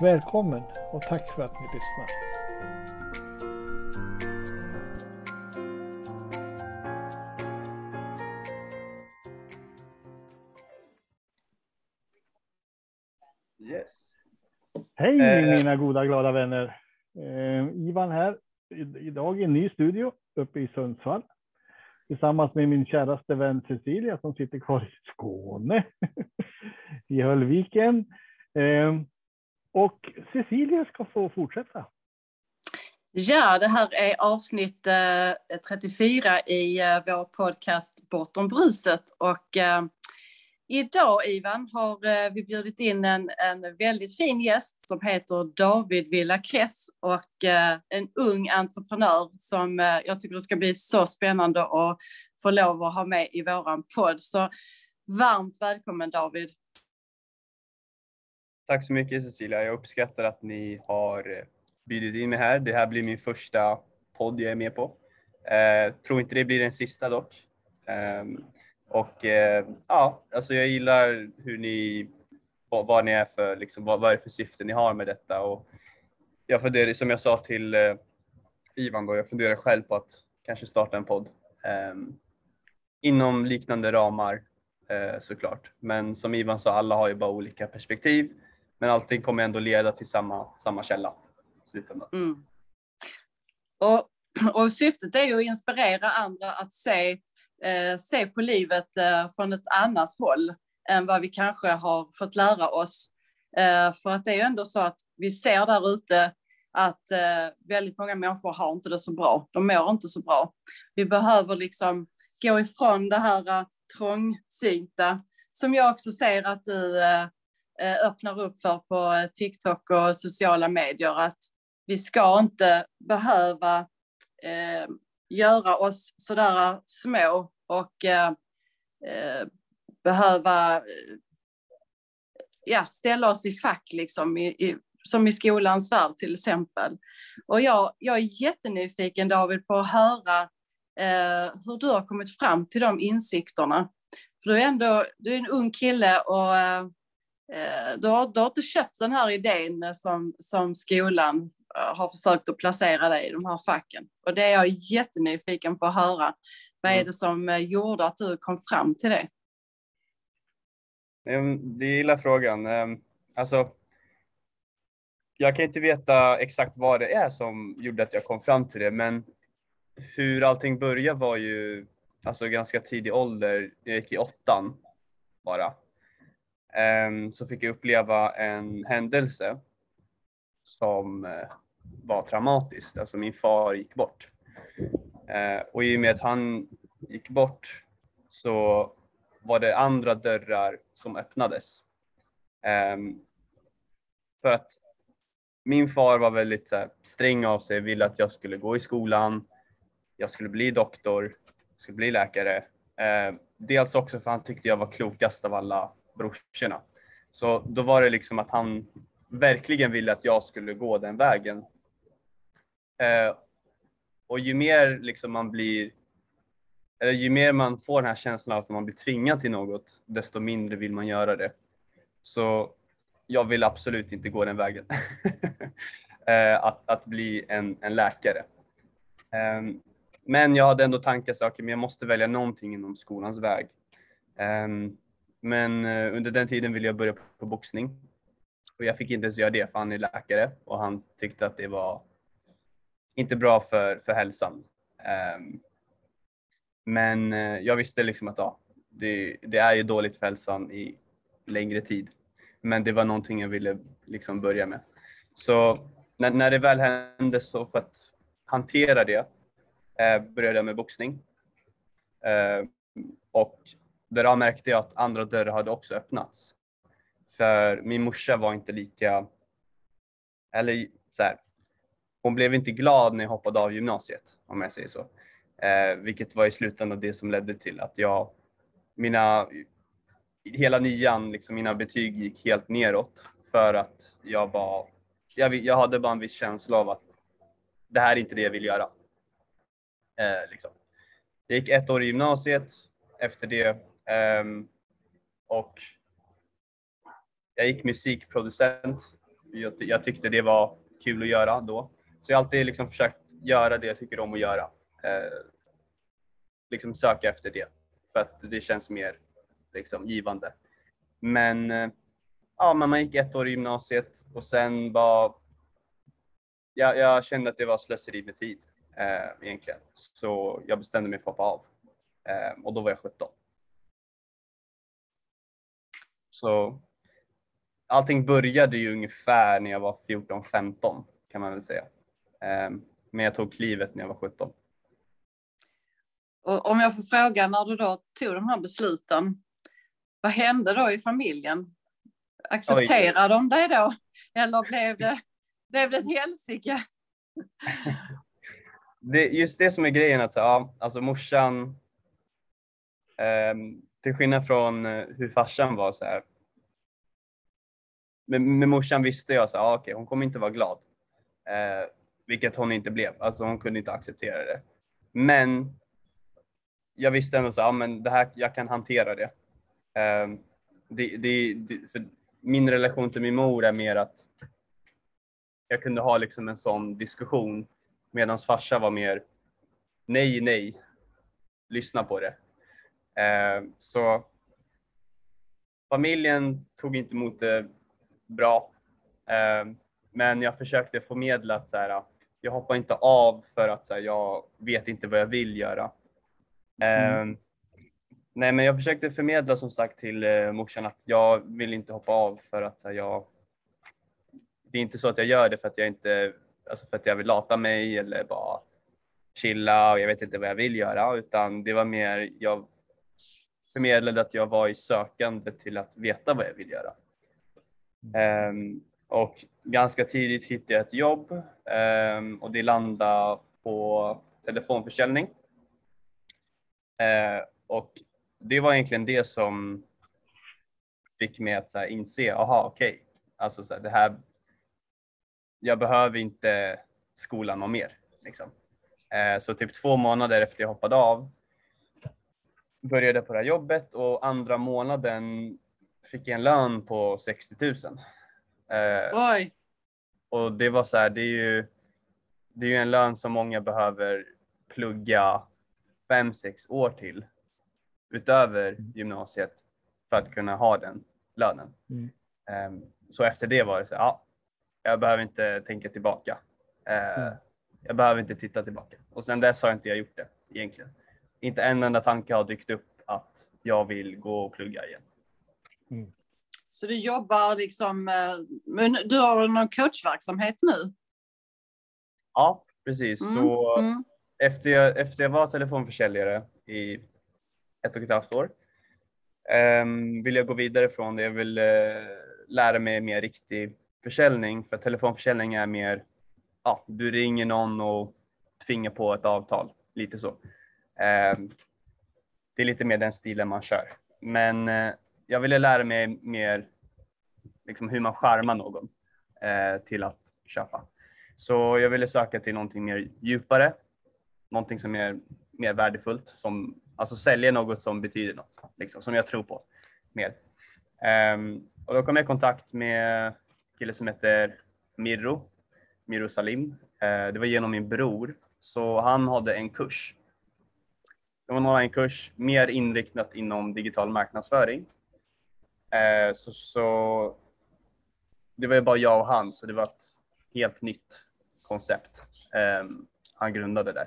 Välkommen och tack för att ni lyssnar. Yes. Hej Eh. mina goda glada vänner. Eh, Ivan här. I- Idag i en ny studio uppe i Sundsvall. Tillsammans med min käraste vän Cecilia som sitter kvar i Skåne. I Höllviken. Eh, och Cecilia ska få fortsätta. Ja, det här är avsnitt eh, 34 i eh, vår podcast Bortom bruset. Och eh, idag, Ivan, har eh, vi bjudit in en, en väldigt fin gäst som heter David Villa Kress och eh, en ung entreprenör som eh, jag tycker det ska bli så spännande att få lov att ha med i våran podd. Så varmt välkommen David. Tack så mycket Cecilia. Jag uppskattar att ni har eh, bjudit in mig här. Det här blir min första podd jag är med på. Eh, tror inte det blir den sista dock. Eh, och eh, ja, alltså jag gillar hur ni, vad, vad ni är för, liksom, vad, vad är det för syfte ni har med detta. Och jag funderar, som jag sa till eh, Ivan då, jag funderar själv på att kanske starta en podd. Ehm, inom liknande ramar eh, såklart. Men som Ivan sa, alla har ju bara olika perspektiv. Men allting kommer ändå leda till samma, samma källa. Mm. Och, och syftet är ju att inspirera andra att se, eh, se på livet eh, från ett annat håll än vad vi kanske har fått lära oss. Eh, för att det är ju ändå så att vi ser där ute att eh, väldigt många människor har inte det så bra. De mår inte så bra. Vi behöver liksom gå ifrån det här eh, trångsynta som jag också ser att du eh, Eh, öppnar upp för på eh, TikTok och sociala medier. Att vi ska inte behöva eh, göra oss sådär små och eh, eh, behöva eh, ja, ställa oss i fack liksom, i, i, som i skolans värld till exempel. Och jag, jag är jättenyfiken David på att höra eh, hur du har kommit fram till de insikterna. För du är ändå du är en ung kille och eh, du, har, du har inte köpt den här idén som, som skolan eh, har försökt att placera dig i de här facken. Och det är jag jättenyfiken på att höra. Vad är Mm. det som eh, gjorde att du kom fram till det? Ehm, Det gillar frågan. Ehm, Alltså, jag kan inte veta exakt vad det är som gjorde att jag kom fram till det, men hur allting började var ju alltså ganska tidig ålder. Jag gick i åttan bara. Ehm, så fick jag uppleva en händelse som eh, var traumatisk. Alltså min far gick bort. Eh, och i och med att han gick bort så var det andra dörrar som öppnades. Ehm, för att min far var väldigt så här, sträng av sig, ville att jag skulle gå i skolan, jag skulle bli doktor, jag skulle bli läkare. Ehm, dels också för han tyckte jag var klokast av alla brorsorna. Så då var det liksom att han verkligen ville att jag skulle gå den vägen. Eh, och ju mer liksom man blir eller ju mer man får den här känslan av att man blir tvingad till något, desto mindre vill man göra det. Så jag vill absolut inte gå den vägen. Eh, att, att bli en, en läkare. Eh, Men jag hade ändå tankar så okay, men jag måste välja någonting inom skolans väg. Ehm, men eh, under den tiden ville jag börja på boxning. Och jag fick inte ens göra det för han är läkare och han tyckte att det var inte bra för, för hälsan. Um, men eh, jag visste liksom att ja, det, det är ju dåligt för hälsan i längre tid. Men det var någonting jag ville liksom börja med. Så när, när det väl hände så för att hantera det eh, började jag med boxning. Eh, och där märkte jag att andra dörrar hade också öppnats. För min morsa var inte lika eller så här, hon blev inte glad när jag hoppade av gymnasiet om jag säger så. Eh, vilket var i slutändan det som ledde till att jag, mina, hela nian, liksom mina betyg gick helt neråt för att jag var, jag, jag hade bara en viss känsla av att det här är inte det jag vill göra. Eh, liksom. Jag gick ett år i gymnasiet efter det Ehm, och jag gick musikproducent. Jag, jag, tyckte det var kul att göra då. Så jag har alltid liksom försökt göra det jag tycker om att göra. Eh, liksom söka efter det för att det känns mer liksom, givande. Men eh, ja, man gick ett år i gymnasiet och sen var jag, jag kände att det var slöseri med tid eh, egentligen. Så jag bestämde mig för att hoppa av. Ehm, och då var jag 17. Så allting började ju ungefär när jag var 14-15 kan man väl säga. Eh, men jag tog klivet när jag var 17. Och om jag får fråga, när du då tog de här besluten, vad hände då i familjen? Accepterade de dig då? Eller blev det, blev det ett helsike? Det, just det som är grejen, att ja, alltså morsan, eh, till skillnad från eh, hur farsan var så här, med, med morsan visste jag så här, ah, okay, hon kommer inte vara glad. Eh, vilket hon inte blev, alltså hon kunde inte acceptera det. Men jag visste ändå så ah, men det här, jag kan hantera det. Eh, det, det, det för min relation till min mor är mer att jag kunde ha liksom en sån diskussion medan farsa var mer nej, nej, lyssna på det. Eh, så familjen tog inte emot det bra. Eh, men jag försökte förmedla att så här, jag hoppar inte av för att så här, jag vet inte vad jag vill göra. Eh, mm. Nej, men jag försökte förmedla som sagt till eh, morsan att jag vill inte hoppa av för att här, jag det är inte så att jag gör det för att jag inte, alltså för att jag vill lata mig eller bara chilla och jag vet inte vad jag vill göra, utan det var mer, jag förmedlade att jag var i sökande till att veta vad jag vill göra. Um, och ganska tidigt hittade jag ett jobb um, och det landade på telefonförsäljning. Uh, och det var egentligen det som fick mig att så här, inse, aha okej, okay. alltså så här, det här jag behöver inte skolan någon mer. Liksom. Så typ två månader efter jag hoppade av började på det här jobbet och andra månaden fick jag en lön på 60 000. Eh, Oj! Och det var så här, det är ju, det är ju en lön som många behöver plugga fem, sex år till utöver mm. gymnasiet för att kunna ha den lönen. Mm. Um, så efter det var det så ja, jag behöver inte tänka tillbaka. Eh, mm. Jag behöver inte titta tillbaka. Och sen dess har inte jag gjort det egentligen. Inte en enda tanke har dykt upp att jag vill gå och plugga igen. Mm. Så du jobbar liksom, eh, men du har någon coachverksamhet nu? Ja, precis. Mm. Så mm. Efter, jag, efter jag var telefonförsäljare i ett och ett halvt år um, vill jag gå vidare från det. Jag vill uh, lära mig mer riktig försäljning, för telefonförsäljning är mer, ja, du ringer någon och tvingar på ett avtal, lite så. Eh, det är lite mer den stilen man kör. Men eh, jag ville lära mig mer liksom hur man charmar någon eh, till att köpa. Så jag ville söka till någonting mer djupare, någonting som är mer värdefullt, som, alltså sälja något som betyder något, liksom, som jag tror på mer. Um, och då kom jag i kontakt med en kille som heter Mirro, Mirro Salim. Uh, det var genom min bror, så han hade en kurs. Det var en kurs mer inriktat inom digital marknadsföring. Eh, så, så det var ju bara jag och han, så det var ett helt nytt koncept eh, han grundade där.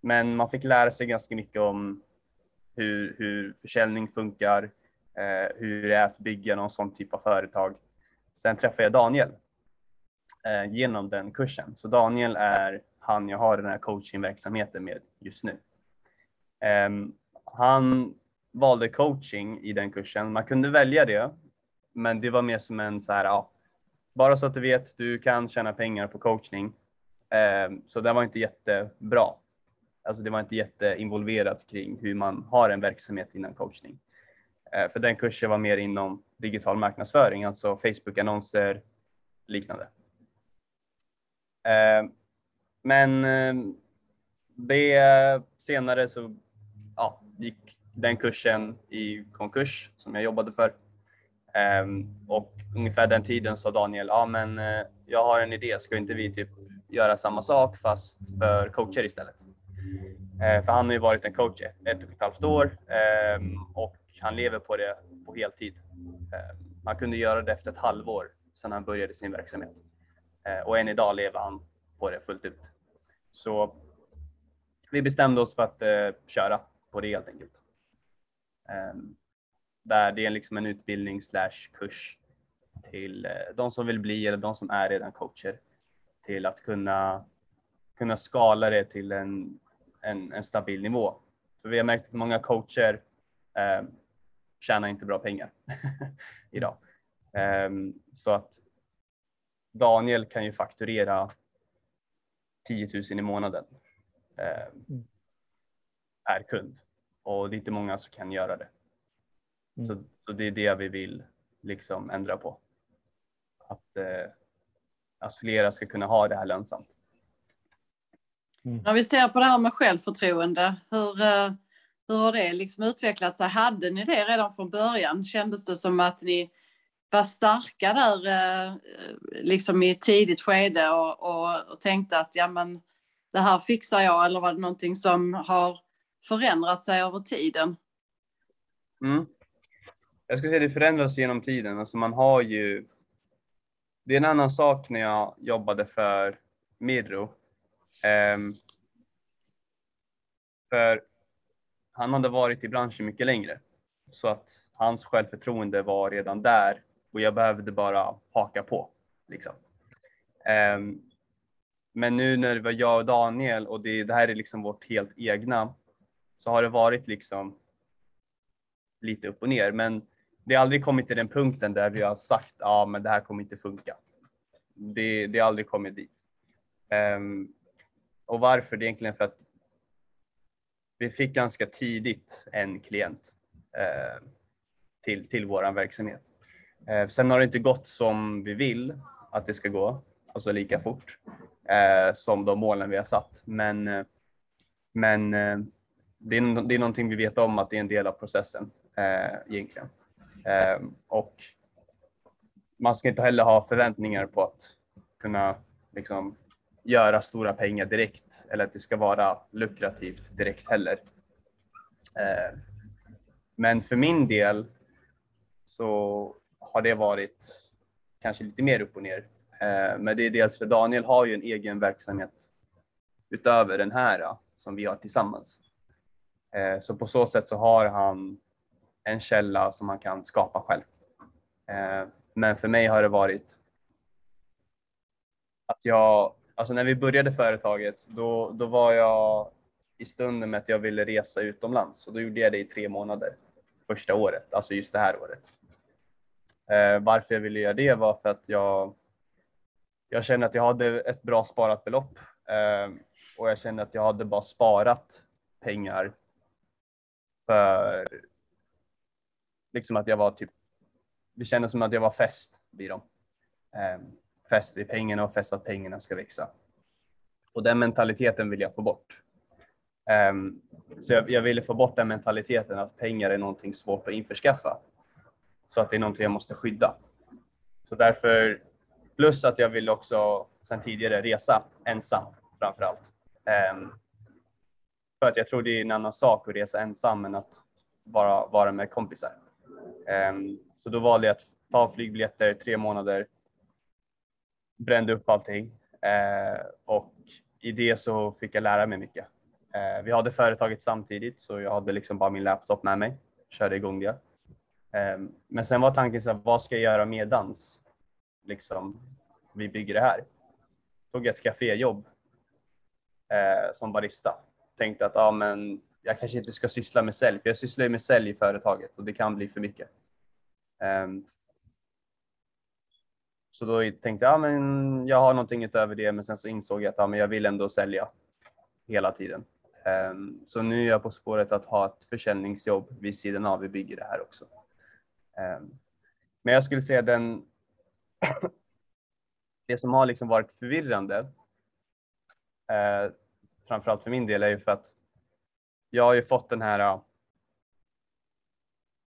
Men man fick lära sig ganska mycket om hur, hur försäljning funkar, eh, hur det är att bygga någon sån typ av företag Sen träffade jag Daniel eh, genom den kursen. Så Daniel är han jag har den här coachingverksamheten med just nu. Eh, han valde coaching i den kursen. Man kunde välja det, men det var mer som en så här, ja, bara så att du vet, du kan tjäna pengar på coachning. Eh, så det var inte jättebra. Alltså det var inte jätteinvolverat kring hur man har en verksamhet innan coachning. Eh, för den kursen var mer inom digital marknadsföring, alltså Facebook-annonser, liknande. Eh, men det senare så ja, gick den kursen i konkurs som jag jobbade för. Ehm, och ungefär den tiden sa Daniel, ja men eh, jag har en idé, ska inte vi typ göra samma sak fast för coacher istället? Ehm, för han har ju varit en coach ett, ett och ett halvt år ehm, och han lever på det på heltid. Han kunde göra det efter ett halvår sedan han började sin verksamhet. Och än idag lever han på det fullt ut. Så vi bestämde oss för att eh, köra på det helt enkelt. Eh, där det är liksom en utbildning slash kurs till eh, de som vill bli eller de som är redan coacher till att kunna, kunna skala det till en, en, en stabil nivå. För vi har märkt att många coacher eh, tjänar inte bra pengar idag. Um, så att Daniel kan ju fakturera 10 000 i månaden eh, per kund och det är inte många som kan göra det. Mm. Så, så det är det vi vill liksom ändra på. Att, eh, att flera ska kunna ha det här lönsamt. Mm. När vi ser på det här med självförtroende, hur, eh, hur har det liksom utvecklat sig? Hade ni det redan från början? Kändes det som att ni var starka där eh, liksom i ett tidigt skede och, och, och, tänkte att ja men det här fixar jag eller var det någonting som har förändrat sig över tiden? Mm. Jag skulle säga det förändras genom tiden. Alltså man har ju det är en annan sak när jag jobbade för Mirro. Um, för han hade varit i branschen mycket längre. Så att hans självförtroende var redan där och jag behövde bara haka på. Liksom. Um, men nu när det var jag och Daniel och det, det här är liksom vårt helt egna så har det varit liksom lite upp och ner. Men det har aldrig kommit till den punkten där vi har sagt ja, ah, men det här kommer inte funka. Det, det har aldrig kommit dit. Um, och varför? Det är egentligen för att vi fick ganska tidigt en klient uh, till, till vår verksamhet. Uh, sen har det inte gått som vi vill att det ska gå, alltså lika fort uh, som de målen vi har satt. Men, men det, är, det är någonting vi vet om att det är en del av processen eh, egentligen. Eh, och man ska inte heller ha förväntningar på att kunna liksom, göra stora pengar direkt eller att det ska vara lukrativt direkt heller. Eh, men för min del så har det varit kanske lite mer upp och ner. Eh, men det är dels för Daniel har ju en egen verksamhet utöver den här som vi har tillsammans. Eh, så på så sätt så har han en källa som han kan skapa själv. Eh, men för mig har det varit att jag, alltså när vi började företaget, då, då var jag i stunden med att jag ville resa utomlands och då gjorde jag det i tre månader första året, alltså just det här året. Eh, varför jag ville göra det var för att jag, jag kände att jag hade ett bra sparat belopp och jag kände att jag hade bara sparat pengar för liksom att jag var typ, det kändes som att jag var fäst vid dem. Eh, fäst vid pengarna och fäst att pengarna ska växa. Och den mentaliteten vill jag få bort. Um, så jag, jag, ville få bort den mentaliteten att pengar är någonting svårt att införskaffa. Så att det är någonting jag måste skydda. Så därför, plus att jag vill också sen tidigare resa ensam framför allt. Um, ehm, för att jag tror det är en annan sak att resa ensam än att bara vara med kompisar. Um, så då valde jag att ta flygbiljetter tre månader, brände upp allting uh, och i det så fick jag lära mig mycket. Uh, vi hade företaget samtidigt så jag hade liksom bara min laptop med mig, körde igång det. Ehm, men sen var tanken så här, vad ska jag göra medans liksom, vi bygger det här? Tog jag ett kaféjobb eh, som barista. Tänkte att ah, men jag kanske inte ska syssla med sälj, för jag sysslar ju med sälj i företaget och det kan bli för mycket. Um, Så då tänkte jag, ja, men jag har någonting utöver det, men sen så insåg jag att ja, men jag vill ändå sälja hela tiden. Um, så nu är jag på spåret att ha ett försäljningsjobb vid sidan av. Vi bygger det här också. Um, men jag skulle säga den. det som har liksom varit förvirrande. Uh, framförallt för min del är ju för att jag har ju fått den här.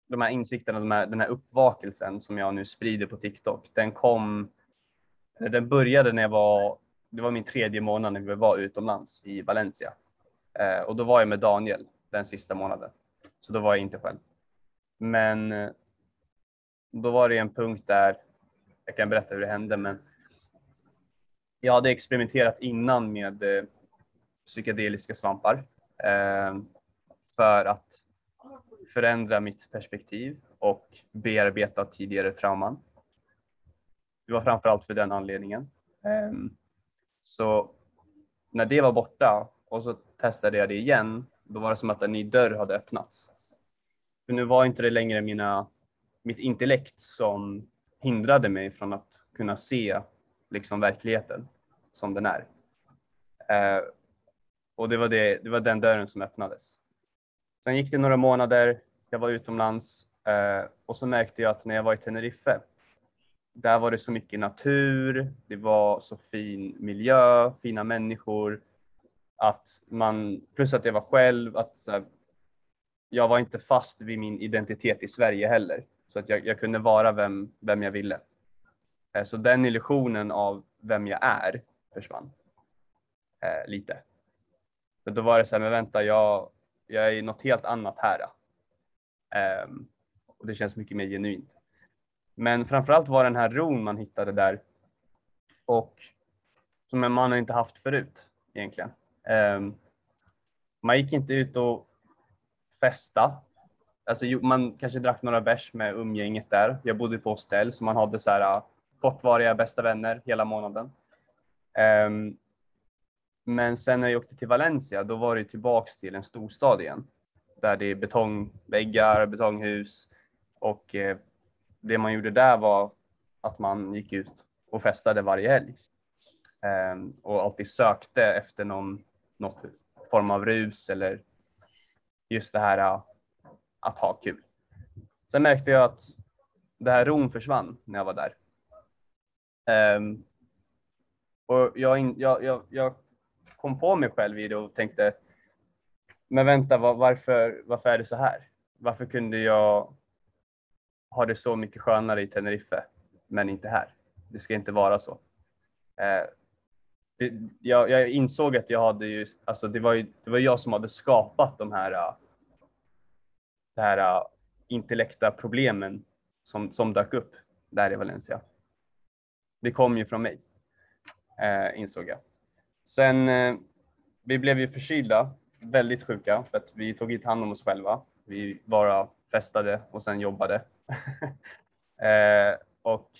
De här insikterna, de här, den här uppvakelsen som jag nu sprider på TikTok. Den kom. Den började när jag var. Det var min tredje månad när vi var utomlands i Valencia Eh, och då var jag med Daniel den sista månaden. Så då var jag inte själv. Men eh, då var det en punkt där, jag kan berätta hur det hände, men jag hade experimenterat innan med eh, psykedeliska svampar eh, för att förändra mitt perspektiv och bearbeta tidigare trauman. Det var framförallt för den anledningen. Eh, så när det var borta och så testade jag det igen, då var det som att en ny dörr hade öppnats. För nu var inte det längre mina, mitt intellekt som hindrade mig från att kunna se liksom verkligheten som den är. Eh, och det var, det, det var den dörren som öppnades. Sen gick det några månader, jag var utomlands eh, och så märkte jag att när jag var i Tenerife, där var det så mycket natur, det var så fin miljö, fina människor att man, plus att jag var själv, att här, jag var inte fast vid min identitet i Sverige heller. Så att jag, jag kunde vara vem, vem jag ville. Eh, så den illusionen av vem jag är försvann eh, lite. Men då var det så här, men vänta, jag, jag är något helt annat här. Um, och det känns mycket mer genuint. Men framförallt var den här ron man hittade där och som man inte haft förut egentligen. Um, man gick inte ut och festa. Alltså, man kanske drack några bärs med umgänget där. Jag bodde på hostell så man hade så här, ah, kortvariga bästa vänner hela månaden. Um, men sen när jag åkte till Valencia, då var det tillbaks till en storstad igen. Där det är betongväggar, betonghus och eh, det man gjorde där var att man gick ut och festade varje helg. Um, och alltid sökte efter någon något form av rus eller just det här eh, att ha kul. Sen märkte jag att det här ron försvann när jag var där. Um, och jag, jag, jag, jag, kom på mig själv i det och tänkte, men vänta, var, varför, varför är det så här? Varför kunde jag ha det så mycket skönare i Tenerife, men inte här? Det ska inte vara så. Eh, det, jag, jag, insåg att jag hade ju, alltså det var ju, det var jag som hade skapat de här, eh, äh, de här eh, intellekta problemen som, som dök upp där i Valencia. Det kom ju från mig, eh, insåg jag. Sen, eh, vi blev ju förkylda, väldigt sjuka, för att vi tog inte hand om oss själva. Vi bara festade och sen jobbade. eh, och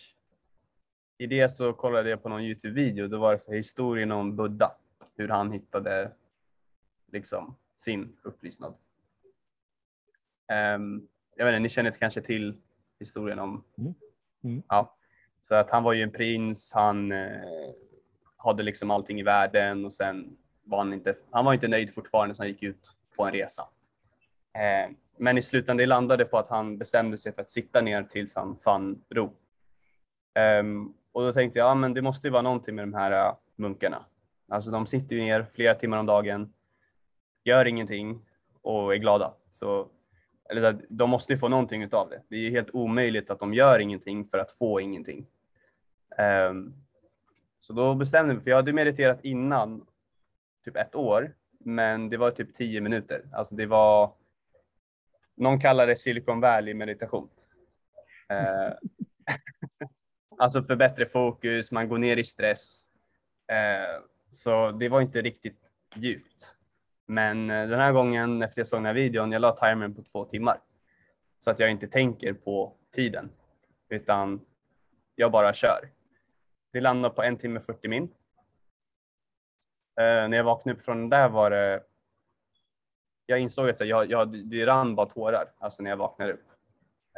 i det så kollade jag på någon Youtube-video. Då var det så historien om Buddha. Hur han hittade liksom sin upplysnad. Um, jag vet inte, ni känner kanske till historien om... Mm. Mm. Ja. Så att han var ju en prins, han eh, hade liksom allting i världen och sen var han inte, han var inte nöjd fortfarande så han gick ut på en resa. Eh, men i slutändan det landade på att han bestämde sig för att sitta ner tills han fann ro. Eh, och då tänkte jag, ja men det måste ju vara någonting med de här eh, munkarna. Alltså de sitter ju ner flera timmar om dagen, gör ingenting och är glada. Så, eller de måste ju få någonting utav det. Det är ju helt omöjligt att de gör ingenting för att få ingenting. Um, så då bestämde jag mig, för jag hade mediterat innan typ ett år, men det var typ tio minuter. Alltså det var, någon kallar det Silicon Valley meditation. Eh, Alltså för bättre fokus, man går ner i stress. Eh, så det var inte riktigt djupt. Men eh, den här gången efter jag såg den här videon, jag la timern på två timmar. Så att jag inte tänker på tiden, utan jag bara kör. Det landade på en timme 40 min. Eh, när jag vaknade upp från den där var det, jag insåg att jag, jag, det rann bara tårar alltså när jag vaknade upp.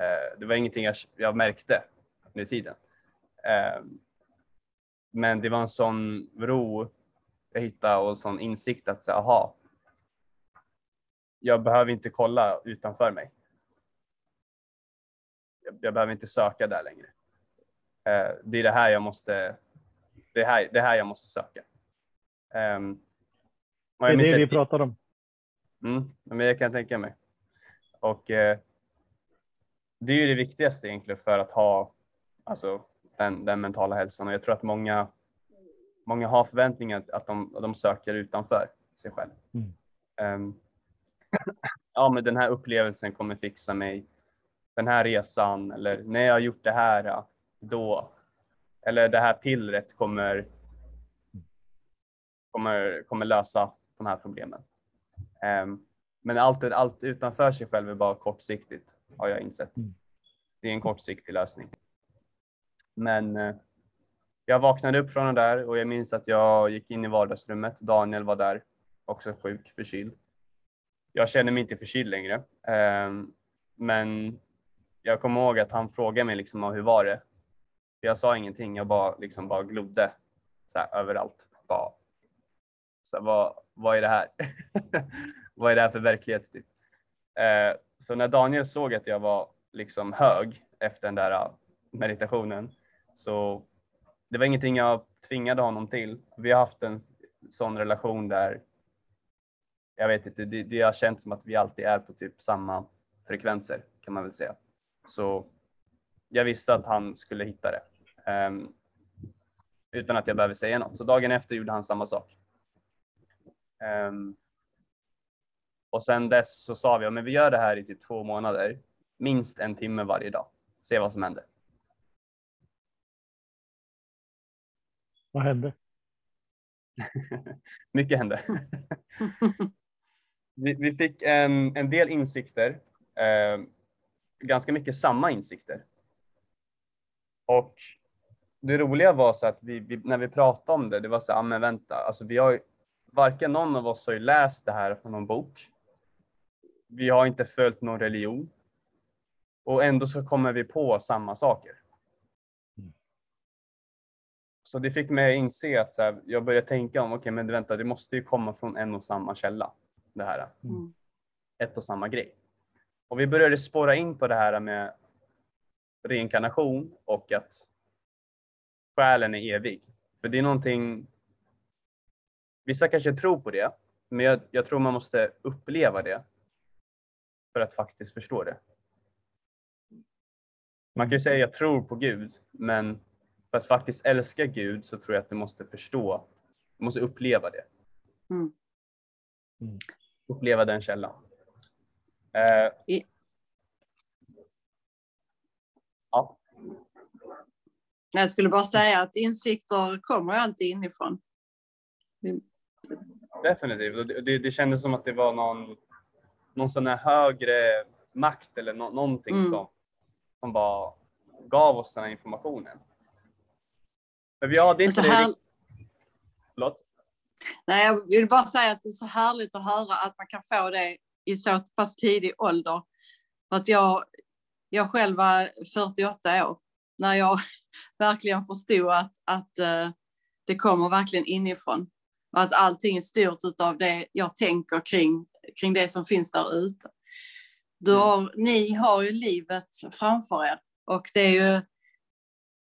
Eh, det var ingenting jag, jag märkte under tiden. Eh, men det var en sån ro jag hittade och en sån insikt att säga, aha, jag behöver inte kolla utanför mig. Jag, jag behöver inte söka där längre. Eh, det är det här jag måste, det här, det här jag måste söka. Um, det är det vi pratar om. Mm, men jag kan tänka mig. Och eh, det är ju det viktigaste egentligen för att ha alltså, den, den mentala hälsan och jag tror att många, många har förväntningar att de, att de söker utanför sig själv. Mm. Um, ja, men den här upplevelsen kommer fixa mig. Den här resan eller när jag har gjort det här, då. Eller det här pillret kommer, kommer, kommer lösa de här problemen. Um, men allt, allt utanför sig själv är bara kortsiktigt, har jag insett. Mm. Det är en kortsiktig lösning. Men eh, jag vaknade upp från det där och jag minns att jag gick in i vardagsrummet. Daniel var där, också sjuk, förkyld. Jag känner mig inte förkyld längre. Eh, men jag kommer ihåg att han frågade mig liksom, hur var det? Jag sa ingenting, jag bara, liksom, bara glodde så här, överallt. Bara, så här, vad, vad är det här? vad är det här för verklighet? Typ? Eh, så när Daniel såg att jag var liksom hög efter den där äh, meditationen så det var ingenting jag tvingade honom till. Vi har haft en sån relation där jag vet inte, det, det har känts som att vi alltid är på typ samma frekvenser kan man väl säga. Så jag visste att han skulle hitta det. Um, utan att jag behöver säga något. Så dagen efter gjorde han samma sak. Um, och sen dess så sa vi, men vi gör det här i typ två månader. Minst en timme varje dag. Se vad som händer. Vad hände? Mycket hände. vi, vi, fick en, en del insikter. Eh, ganska mycket samma insikter. Och det roliga var så att vi, vi, när vi pratade om det, det var så här, ah, men vänta, alltså vi har varken någon av oss har ju läst det här från någon bok. Vi har inte följt någon religion. Och ändå så kommer vi på samma saker. Mm. Så det fick mig att inse att så här, jag började tänka om, okej okay, men vänta, det måste ju komma från en och samma källa. Det här. Mm. Ett och samma grej. Och vi började spåra in på det här med reinkarnation och att själen är evig. För det är någonting, vissa kanske tror på det, men jag, jag tror man måste uppleva det för att faktiskt förstå det. Man kan ju säga jag tror på Gud, men för att faktiskt älska Gud så tror jag att du måste förstå, du måste uppleva det. Mm. mm. Uppleva den källan. Eh, I... Jag skulle bara säga att insikter kommer alltid inifrån. Definitivt. Det, det, det kändes som att det var någon, någon sån här högre makt eller no, någonting mm. som som bara gav oss den här informationen. Men vi hade inte här... det. Förlåt? Nej, jag vill bara säga att det är så härligt att höra att man kan få det i så pass tidig ålder. För att jag, jag själv var 48 år när jag verkligen förstod att, att uh, det kommer verkligen inifrån. Och att allting är styrt av det jag tänker kring, kring det som finns där ute. Du mm. har, ni har ju livet framför er och det är ju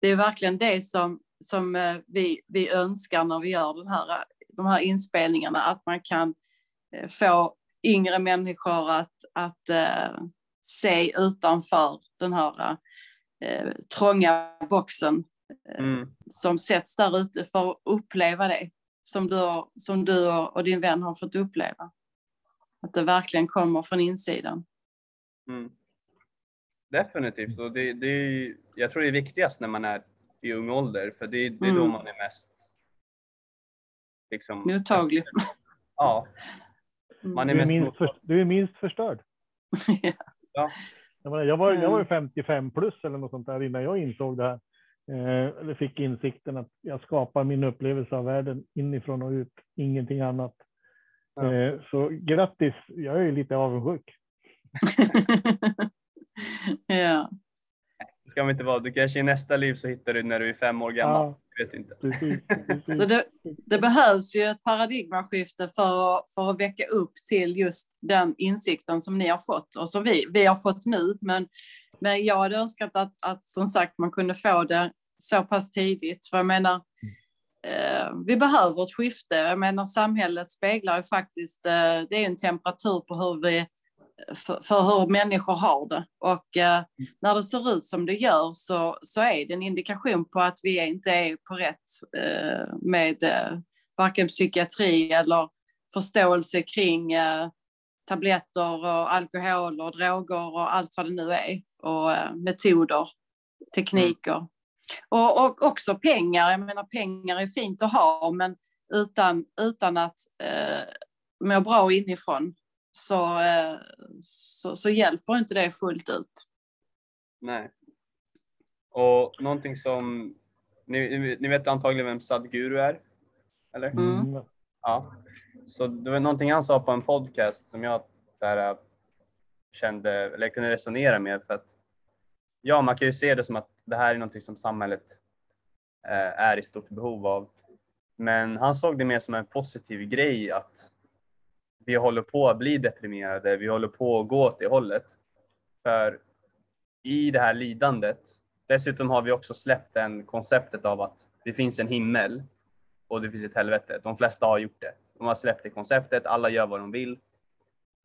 det är verkligen det som, som eh, vi, vi önskar när vi gör den här, de här inspelningarna, att man kan eh, få yngre människor att, att se utanför den här uh, trånga boxen mm. som sätts där ute för att uppleva det som du, som du och din vän har fått uppleva. Att det verkligen kommer från insidan. Mm. Definitivt. Och det, det, jag tror det är viktigast när man är i ung ålder, för det, det är då mm. man är mest liksom, mottaglig. Ja. Mm. Man är du, är minst för, du är minst förstörd. ja. Jag, var, jag, var, jag var 55 mm. plus eller något sånt där innan jag insåg det här. Eh, eller fick insikten att jag skapar min upplevelse av världen inifrån och ut, ingenting annat. Ja. Eh, så grattis, jag är lite avundsjuk. ja. ska man inte vara. Du kanske i nästa liv så hittar du när du är fem år gammal. Ja, vet inte. Så det, det behövs ju ett paradigmaskifte för, att- för att väcka upp till just den insikten som ni har fått och som vi, vi har fått nu. Men, men jag hade önskat att, att som sagt man kunde få det så pass tidigt. För jag menar, eh, vi behöver ett skifte. Jag menar samhället speglar ju faktiskt, eh, det är en temperatur på hur vi för, för hur människor har det. Och eh, när det ser ut som det gör så, så är det en indikation på att vi inte är på rätt eh, med eh, varken psykiatri eller förståelse kring eh, tabletter och alkohol och droger och allt vad det nu är. Och eh, metoder, tekniker. Och, och också pengar. Jag menar pengar är fint att ha men utan, utan att eh, må bra inifrån så, eh, så, så hjälper inte det fullt ut. Nej. Och någonting som, ni, ni vet antagligen vem Sadhguru är? Eller? Mm. Mm. Ja. Så det var någonting han sa på en podcast som jag där, kände, eller kunde resonera med. För att, ja, man kan ju se det som att det här är någonting som samhället eh, är i stort behov av. Men han såg det mer som en positiv grej att vi håller på att bli deprimerade, vi håller på att gå åt det hållet. För i det här lidandet, dessutom har vi också släppt den konceptet av att det finns en himmel och det finns ett helvete. De flesta har gjort det. De har släppt det konceptet, alla gör vad de vill.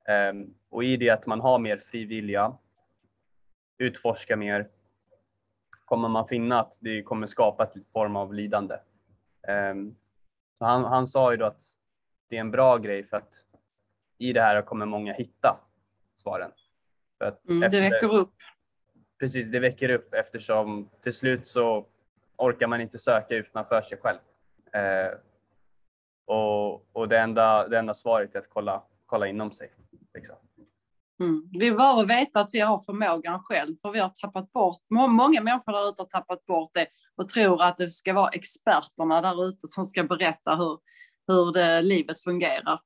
Ehm, och i det att man har mer fri vilja, utforska mer, kommer man finna att det kommer skapa en form av lidande. Ehm, så han, han sa ju då att det är en bra grej för att i det här kommer många hitta svaren. Mm, det efter- väcker upp. Precis, det väcker upp eftersom till slut så orkar man inte söka utanför sig själv. Eh, och och det, enda, det enda svaret är att kolla, kolla inom sig. Liksom. Mm. Vi behöver veta att vi har förmågan själv, för vi har tappat bort, må- många människor där ute har tappat bort det och tror att det ska vara experterna där ute som ska berätta hur, hur det, livet fungerar.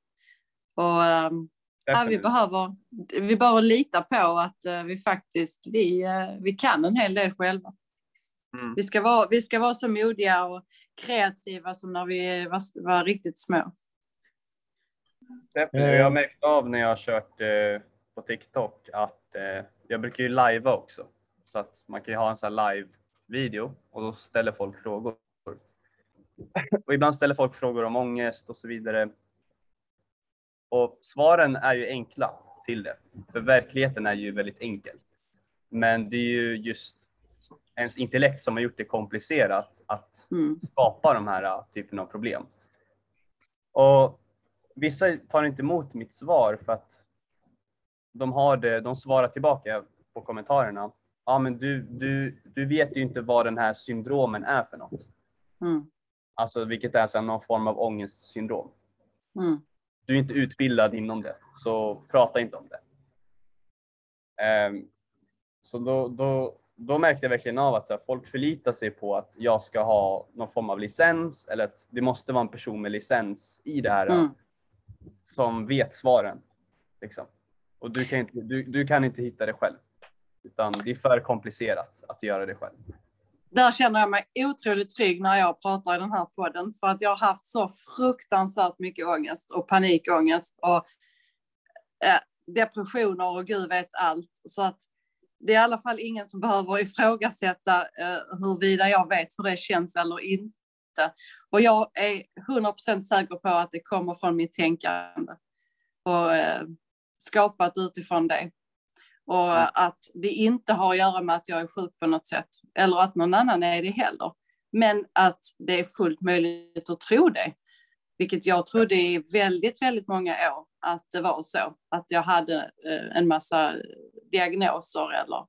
Och, ehm, ja, vi, behöver, vi behöver lita på att eh, vi faktiskt vi, eh, vi kan en hel del själva. Mm. Vi ska, vara, vi ska vara så modiga och kreativa som när vi var, var riktigt små. Definitivt. Jag har märkt av när jag har kört eh, på TikTok att eh, jag brukar ju livea också. Så att man kan ju ha en sån här live-video och då ställer folk frågor. Och ibland ställer folk frågor om ångest och så vidare. Och svaren är ju enkla till det. För verkligheten är ju väldigt enkel. Men det är ju just ens intellekt som har gjort det komplicerat att Mm. skapa de här uh, typen av problem. Och vissa tar inte emot mitt svar för att de har det, de svarar tillbaka på kommentarerna. Ja, men du, du, du vet ju inte vad den här syndromen är för något. Mm. Alltså vilket är så någon form av ångestsyndrom. Mm. Du är inte utbildad inom det, så prata inte om det. Ehm, så då, då, då märkte jag verkligen av att här, folk förlitar sig på att jag ska ha någon form av licens eller att det måste vara en person med licens i det här Mm. som vet svaren. Liksom. Och du kan, inte, du, du kan inte hitta det själv. Utan det är för komplicerat att göra det själv där känner jag mig otroligt trygg när jag pratar i den här podden för att jag har haft så fruktansvärt mycket ångest och panikångest och eh, depressioner och gud vet allt. Så att det är i alla fall ingen som behöver ifrågasätta eh, huruvida jag vet hur det känns eller inte. Och jag är 100% säker på att det kommer från mitt tänkande och eh, skapat utifrån det. Och att det inte har att göra med att jag är sjuk på något sätt. Eller att någon annan är det heller. Men att det är fullt möjligt att tro det. Vilket jag trodde i väldigt, väldigt många år att det var så. Att jag hade eh, en massa diagnoser eller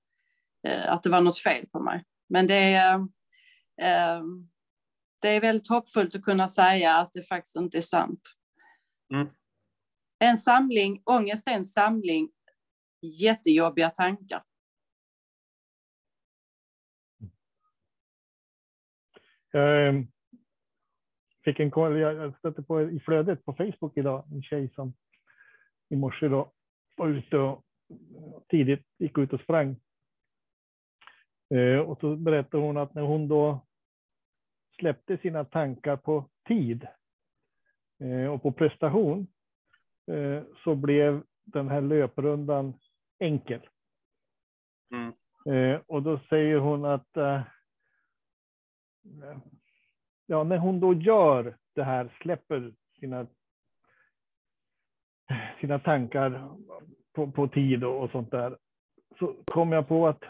eh, att det var något fel på mig. Men det är, eh, det är väldigt hoppfullt att kunna säga att det faktiskt inte är sant. Mm. En samling, ångest är en samling jättejobbiga tankar. Jag ehm, fick en koll, jag stötte på i flödet på Facebook idag, en tjej som i morse då var ute och tidigt gick ut och sprang. Eh, och så berättade hon att när hon då släppte sina tankar på tid eh, och på prestation eh, så blev den här löprundan enkel. Mm. Eh, och då säger hon att eh, ja, när hon då gör det här, släpper sina, sina tankar på, på tid och, och sånt där, så kom jag på att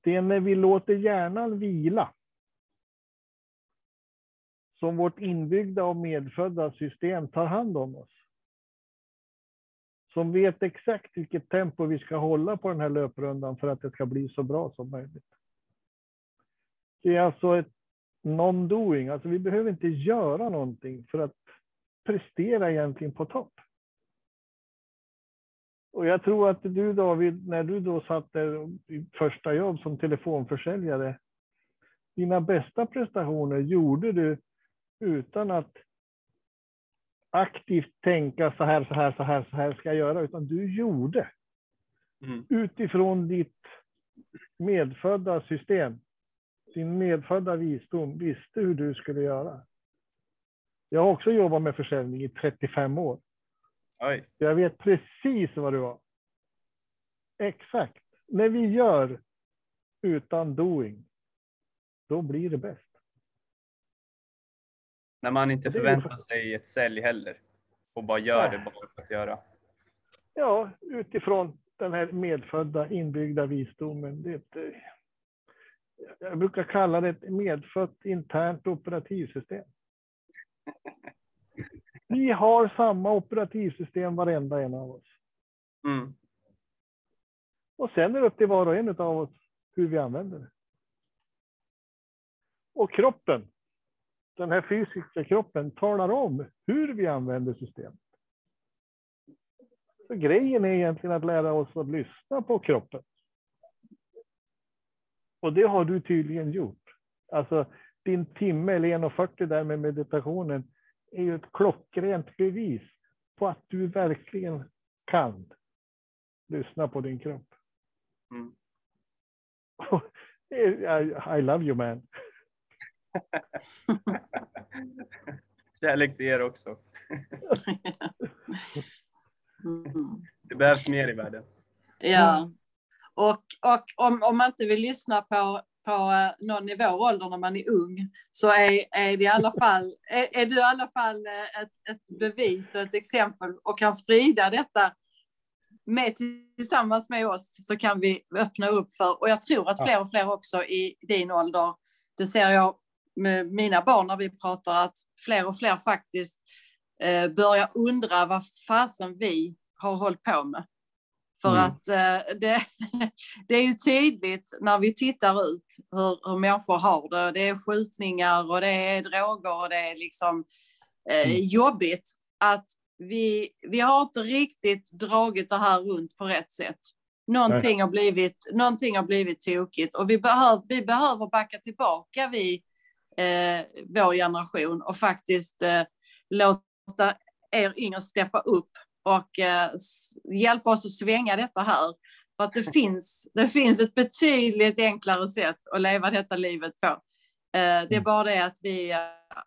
det är när vi låter hjärnan vila som vårt inbyggda och medfödda system tar hand om oss. Som vet exakt vilket tempo vi ska hålla på den här löprundan för att det ska bli så bra som möjligt. Det är alltså ett non-doing, alltså vi behöver inte göra någonting för att prestera egentligen på topp. Och jag tror att du David, när du då satt där i första jobb som telefonförsäljare, dina bästa prestationer gjorde du utan att aktivt tänka så här, så här, så här, så här ska jag göra, utan du gjorde Mm. utifrån ditt medfödda system. Din medfödda visdom visste hur du skulle göra. Jag har också jobbat med försäljning i 35 år. Oj. Jag vet precis vad det var. Exakt. När vi gör utan doing, då blir det bäst. När man inte förväntar sig ett sälj heller. Och bara gör det bara för att göra. Ja, utifrån den här medfödda inbyggda visdomen. Det ett, eh, jag brukar kalla det ett medfött internt operativsystem. Vi har samma operativsystem varenda en av oss. Mm. Och sen är det upp till var och en av oss hur vi använder det. Och kroppen, den här fysiska kroppen, talar om hur vi använder systemet. Så grejen är egentligen att lära oss att lyssna på kroppen. Och det har du tydligen gjort. Alltså din timme eller 1.40 där med meditationen är ju ett klockrent bevis på att du verkligen kan lyssna på din kropp. Mm. I, I love you man. Kärlek till er också. Mm. Det behövs mer i världen. Ja. Och, och om, om man inte vill lyssna på, på eh, någon i vår ålder när man är ung så är, är, det i alla fall, är, är du i alla fall eh, ett, ett bevis och ett exempel och kan sprida detta med, tillsammans med oss så kan vi öppna upp för, och jag tror att fler och fler också i din ålder, det ser jag med mina barn när vi pratar, att fler och fler faktiskt eh, börjar undra vad fasen vi har hållit på med. För Mm. att eh, det, det är ju tydligt när vi tittar ut hur, hur människor har det. Det är skjutningar och det är droger och det är liksom eh, Mm. jobbigt att vi, vi har inte riktigt dragit det här runt på rätt sätt. Någonting har blivit, någonting har blivit tokigt och vi, behöv, vi behöver backa tillbaka vi, eh, vår generation och faktiskt eh, låta er yngre steppa upp och eh, hjälpa oss att svänga detta här. För att det finns, det finns ett betydligt enklare sätt att leva detta livet på. Eh, det är Mm. bara det att vi, eh,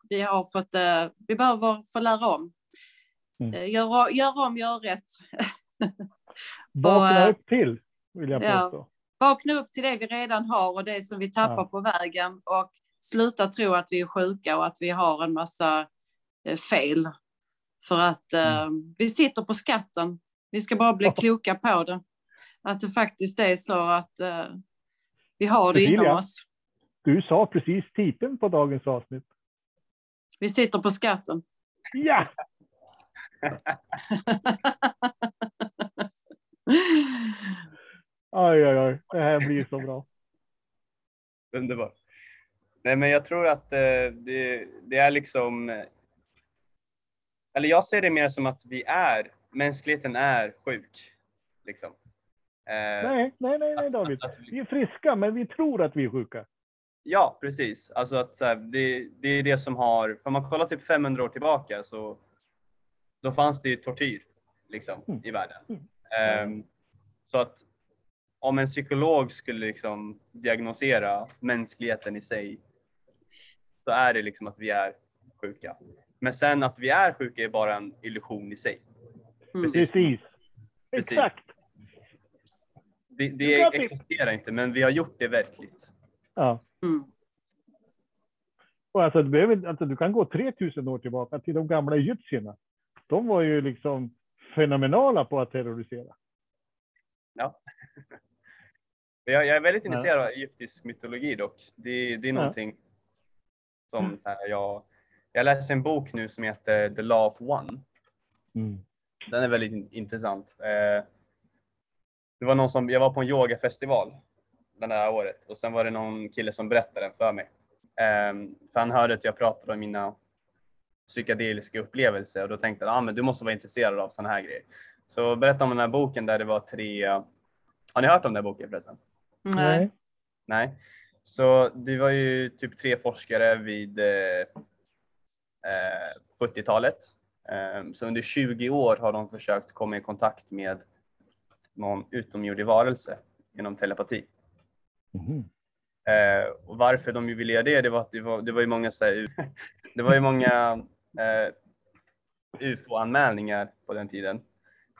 vi har fått, eh, vi behöver få lära om. Mm. Eh, Gör, gör om, gör rätt. Vakna upp till, vill jag ja. påstå. Vakna upp till det vi redan har och det som vi tappar Ja. på vägen och sluta tro att vi är sjuka och att vi har en massa eh, fel. För att eh, vi sitter på skatten. Vi ska bara bli Mm. Kloka på det. Att det faktiskt är så att eh, vi har det inom Cecilia. oss. Du sa precis titeln på dagens avsnitt. Vi sitter på skatten. Ja! Oj, oj, oj. Det här blir så bra. Underbart. Nej, men jag tror att eh, det, det är liksom... Eller jag ser det mer som att vi är, mänskligheten är sjuk. Liksom. Eh, Nej, nej, nej, nej David. Vi är friska, men vi tror att vi är sjuka. Ja, precis. Alltså att så här, det, det är det som har, för om man kollar typ 500 år tillbaka så då fanns det ju tortyr liksom Mm. i världen. Mm. Ehm, så att om en psykolog skulle liksom diagnosera mänskligheten i sig, så är det liksom att vi är sjuka. Men sen att vi är sjuka är bara en illusion i sig. Mm. Precis. Precis. Exakt. Det, det existerar inte, men vi har gjort det verkligt. Ja. Mm. Och alltså, du, behöver, alltså, du kan gå 3000 år tillbaka till de gamla egyptierna. De var ju liksom fenomenala på att terrorisera. Jag, jag är väldigt Ja. intresserad av egyptisk mytologi dock. Det, det är Ja. Som så här, jag, jag läser en bok nu som heter The Law of One. Mm. Den är väldigt in- intressant. Eh, det var någon som, jag var på en yogafestival det här året och sen var det någon kille som berättade den för mig. Eh, för han hörde att jag pratade om mina psykedeliska upplevelser och då tänkte han, ah, men du måste vara intresserad av sådana här grejer. Så berättade om den här boken där det var tre, har ni hört om den här boken förresten? Nej. Nej. Så det var ju typ tre forskare vid eh, eh, 70-talet. Eh, så under 20 år har de försökt komma i kontakt med någon utomjordig varelse genom telepati. Mhm. Eh, och varför de ju ville göra det, det var att det var, det var ju många, så här, det var ju många eh, UFO-anmälningar på den tiden.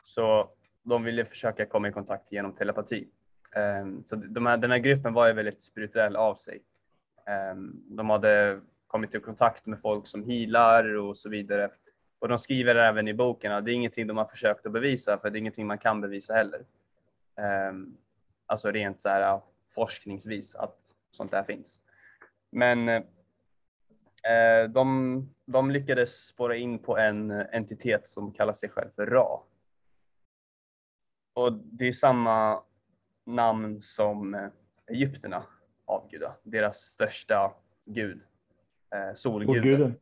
Så de ville försöka komma i kontakt genom telepati. Ehm, så de här, den här gruppen var ju väldigt spirituell av sig. Ehm, de hade kommit i kontakt med folk som healar och så vidare. Och de skriver även i boken att det är ingenting de har försökt att bevisa, för det är ingenting man kan bevisa heller. Ehm, alltså rent så här forskningsvis att sånt där finns. Men eh, de, de lyckades spåra in på en entitet som kallar sig själv för Ra. Och det är samma namn som eh, egyptierna avgudar, deras största gud, eh, solguden. Solguden.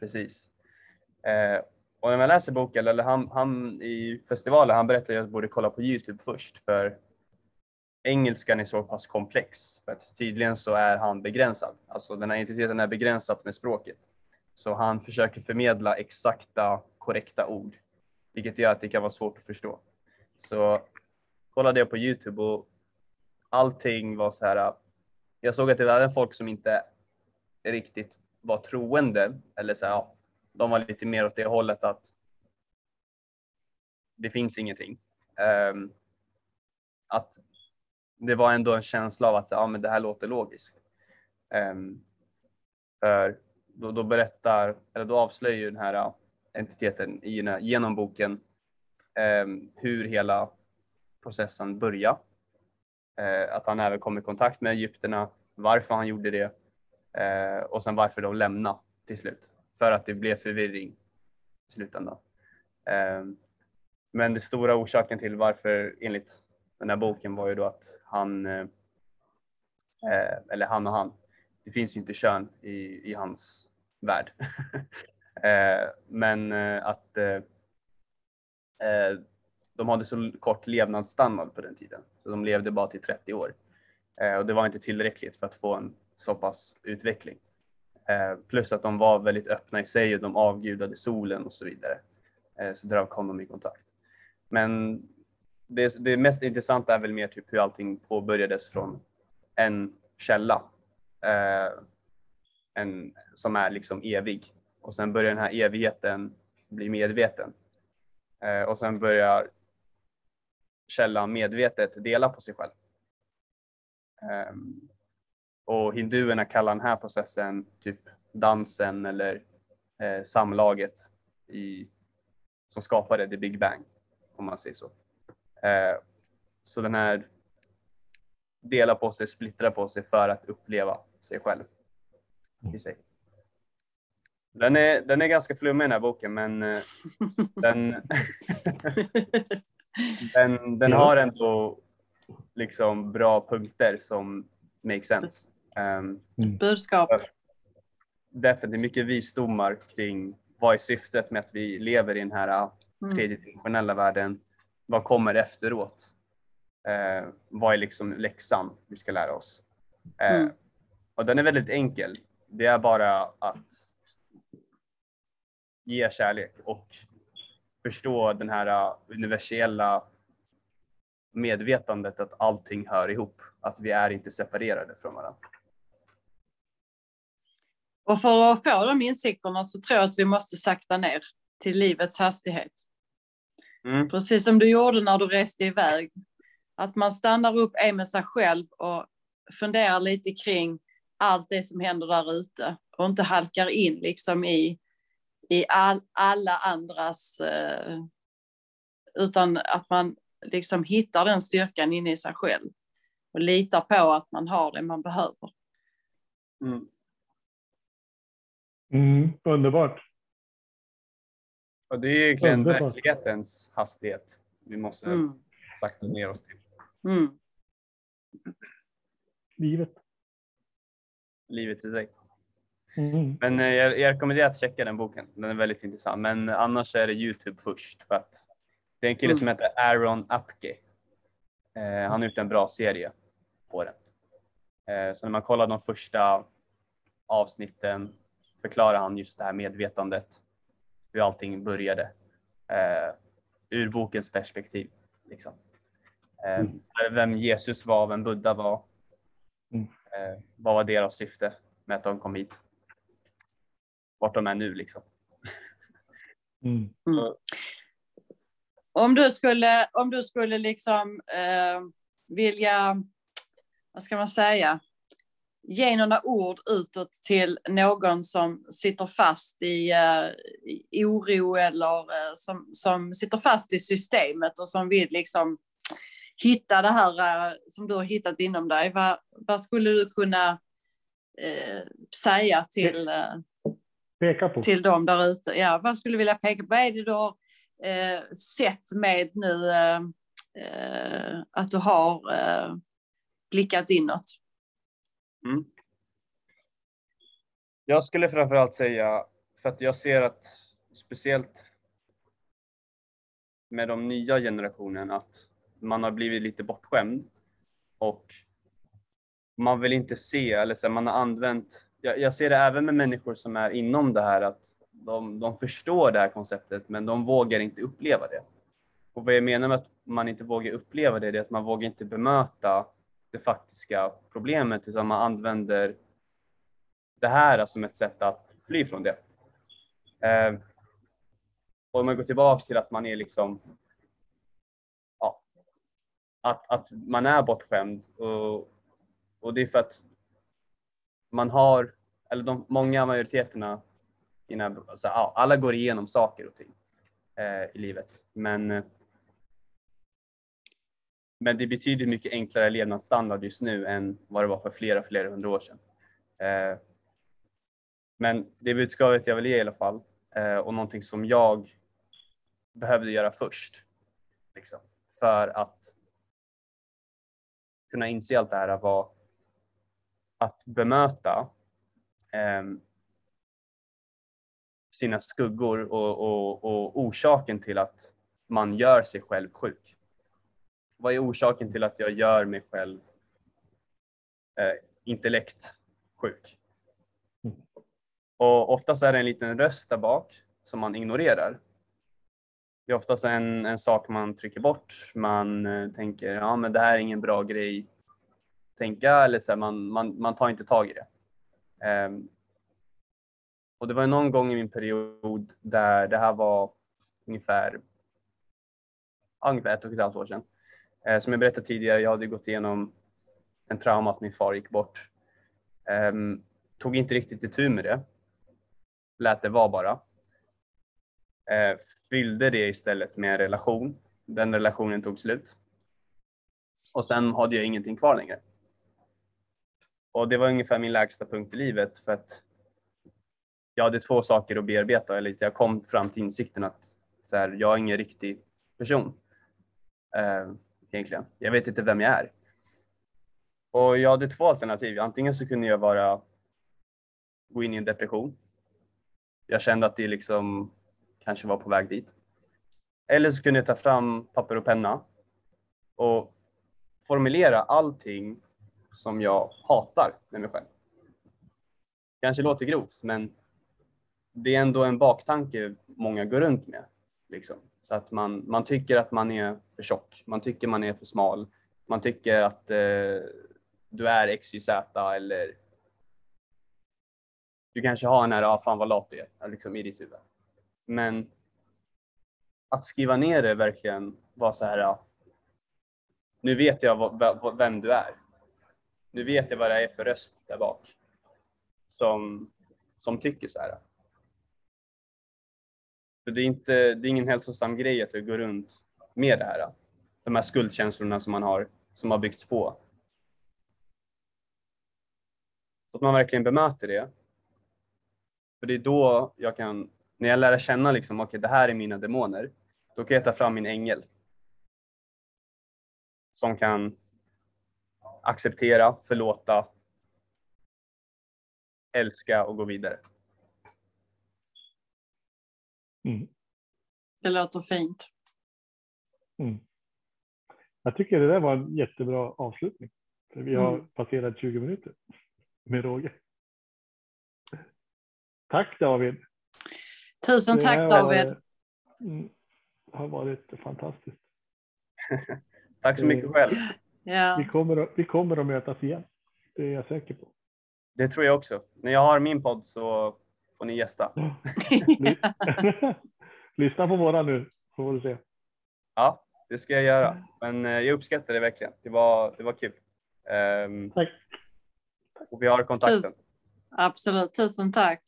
Precis. Eh, och när man läser boken, eller han, han i festivalen, han berättade att jag borde kolla på Youtube först för engelskan är så pass komplex. För att tydligen så är han begränsad. Alltså den här entiteten är begränsad med språket. Så han försöker förmedla exakta, korrekta ord. Vilket gör att det kan vara svårt att förstå. Så kollade jag på Youtube och allting var så här. Jag såg att det var folk som inte riktigt var troende. Eller så här, ja, de var lite mer åt det hållet att det finns ingenting. Um, att det var ändå en känsla av att ja, men det här låter logiskt. Um, för då, då berättar, eller då avslöjar ju den här entiteten i genom boken um, hur hela processen börja. Eh, att han även kom i kontakt med egyptierna, varför han gjorde det eh, och sen varför de lämnade till slut. För att det blev förvirring i slutändan. Eh, men den stora orsaken till varför enligt den här boken var ju då att han, eh, eh eller han och han, det finns ju inte kön i, i hans värld. eh, men eh, att eh, eh, de hade så kort levnadsstandard på den tiden. Så de levde bara till 30 år. Eh, och det var inte tillräckligt för att få en så pass utveckling. Eh, plus att de var väldigt öppna i sig och de avgudade solen och så vidare. Eh, så därav kom de i kontakt. Men det, det mest intressanta är väl mer typ hur allting påbörjades från en källa. Eh, en, som är liksom evig. Och sen börjar den här evigheten bli medveten. Eh, och sen börjar källan medvetet dela på sig själv. Ehm, och hinduerna kallar den här processen typ dansen eller eh, samlaget i, som skapade the big bang, om man säger så. Eh, så den här delar på sig, splittrar på sig för att uppleva sig själv i sig. Den är, den är ganska flummig den här boken, men eh, den, den, den har ändå liksom bra punkter som make sense. Um, Budskap. definitivt mycket visdomar kring vad är syftet med att vi lever i den här uh, Mm. tredjedimensionella världen. Vad kommer efteråt? Eh, vad är liksom läxan vi ska lära oss? Eh, Mm. Och den är väldigt enkel. Det är bara att ge kärlek och förstå den här uh, universella medvetandet att allting hör ihop, att vi är inte separerade från varandra. Och för att få de insikterna så tror jag att vi måste sakta ner till livets hastighet. Mm. Precis som du gjorde när du reste iväg. Att man stannar upp en med sig själv och funderar lite kring allt det som händer där ute och inte halkar in liksom i, i all, alla andras eh, utan att man liksom hittar den styrkan inne i sig själv och litar på att man har det man behöver. Mm. Mm, underbart. Och det är egentligen Underbart. verklighetens hastighet vi måste Mm. sakta ner oss till. Mm. Livet. Livet i sig. Mm. Men eh, jag, jag rekommenderar att checka den boken. Den är väldigt intressant. Men annars är det Youtube först. För att det är en kille Mm. som heter Aaron Apke. Eh, han har gjort en bra serie på den. Eh, så när man kollar de första avsnitten förklarar han just det här medvetandet. Hur allting började. Eh, ur bokens perspektiv. Liksom. Eh, Mm. Vem Jesus var, vem Buddha var. Mm. Eh, vad var deras syfte med att de kom hit? Vart de är nu liksom. Mm. Om du skulle, om du skulle liksom eh, vilja, vad ska man säga, ge några ord utåt till någon som sitter fast i, eh, i oro eller eh, som, som sitter fast i systemet och som vill liksom hitta det här eh, som du har hittat inom dig. Vad, vad skulle du kunna eh, säga till, eh, Peka på. till dem där ute. Ja, vad skulle du vilja peka på? Vad är det du har eh, sett med nu eh, eh, att du har eh, blickat inåt? Mm. Jag skulle framförallt säga, för att jag ser att speciellt med de nya generationen att man har blivit lite bortskämd och man vill inte se, eller så här, man har använt, jag, jag ser det även med människor som är inom det här att de, de förstår det här konceptet men de vågar inte uppleva det. Och vad jag menar med att man inte vågar uppleva det, det är att man vågar inte bemöta det faktiska problemet utan man använder det här som ett sätt att fly från det. Eh, och om man går tillbaks till att man är liksom ja, att, att man är bortskämd och, och det är för att man har, eller de många majoriteterna här, alltså, ja, alla går igenom saker och ting eh, i livet men eh, men det är betydligt mycket enklare levnadsstandard just nu än vad det var för flera, flera hundra år sedan. Eh, men det budskapet jag vill ge i alla fall, eh, och någonting som jag behövde göra först, liksom, för att kunna inse allt det här var att bemöta eh, sina skuggor och, och, och orsaken till att man gör sig själv sjuk vad är orsaken till att jag gör mig själv eh, intellekt sjuk? Mm. Och oftast är det en liten röst där bak som man ignorerar. Det är oftast en, en sak man trycker bort. Man eh, tänker, ja men det här är ingen bra grej tänka eller så här, man, man, man tar inte tag i det. Um, och det var någon gång i min period där det här var ungefär, ungefär ett och ett halvt år sedan. Eh, som jag berättade tidigare, jag hade gått igenom en trauma att min far gick bort. Um, tog inte riktigt itu med det. Lät det vara bara. Eh, fyllde det istället med en relation. Den relationen tog slut. Och sen hade jag ingenting kvar längre. Och det var ungefär min lägsta punkt i livet för att jag hade två saker att bearbeta. Eller jag kom fram till insikten att så här, jag är ingen riktig person. Eh, egentligen. Jag vet inte vem jag är. Och jag hade två alternativ. Antingen så kunde jag bara gå in i en depression. Jag kände att det liksom kanske var på väg dit. Eller så kunde jag ta fram papper och penna och formulera allting som jag hatar med mig själv. Kanske låter grovt, men det är ändå en baktanke många går runt med. Liksom. Så att man, man tycker att man är för tjock, man tycker man är för smal, man tycker att eh, du är XYZ eller du kanske har den här, ah, fan vad lat du är, liksom i ditt huvud. Men att skriva ner det verkligen var så här, ja, nu vet jag vem du är. Nu vet jag vad det är för röst där bak som, som tycker så här. Det, är inte, det är ingen hälsosam grej att gå runt med det här. De här skuldkänslorna som man har, som har byggts på. Så att man verkligen bemöter det. För det är då jag kan, när jag lär känna liksom, okej okay, det här är mina demoner, då kan jag ta fram min ängel. Som kan acceptera, förlåta, älska och gå vidare. Mm. Det låter fint. Mm. Jag tycker det där var en jättebra avslutning. För vi har mm. passerat 20 minuter med råge. Tack David. Tusen tack David. Var, mm, har varit fantastiskt. tack så mycket själv. Ja. Vi, kommer att, vi kommer att mötas igen. Det är jag säker på. Det tror jag också. När jag har min podd så får ni gästa. Lyssna på våra nu, så får du se. Ja, det ska jag göra. Men eh, jag uppskattar det verkligen. Det var, det var kul. Um, tack. Och vi har kontakten. Tusen, absolut, tusen tack.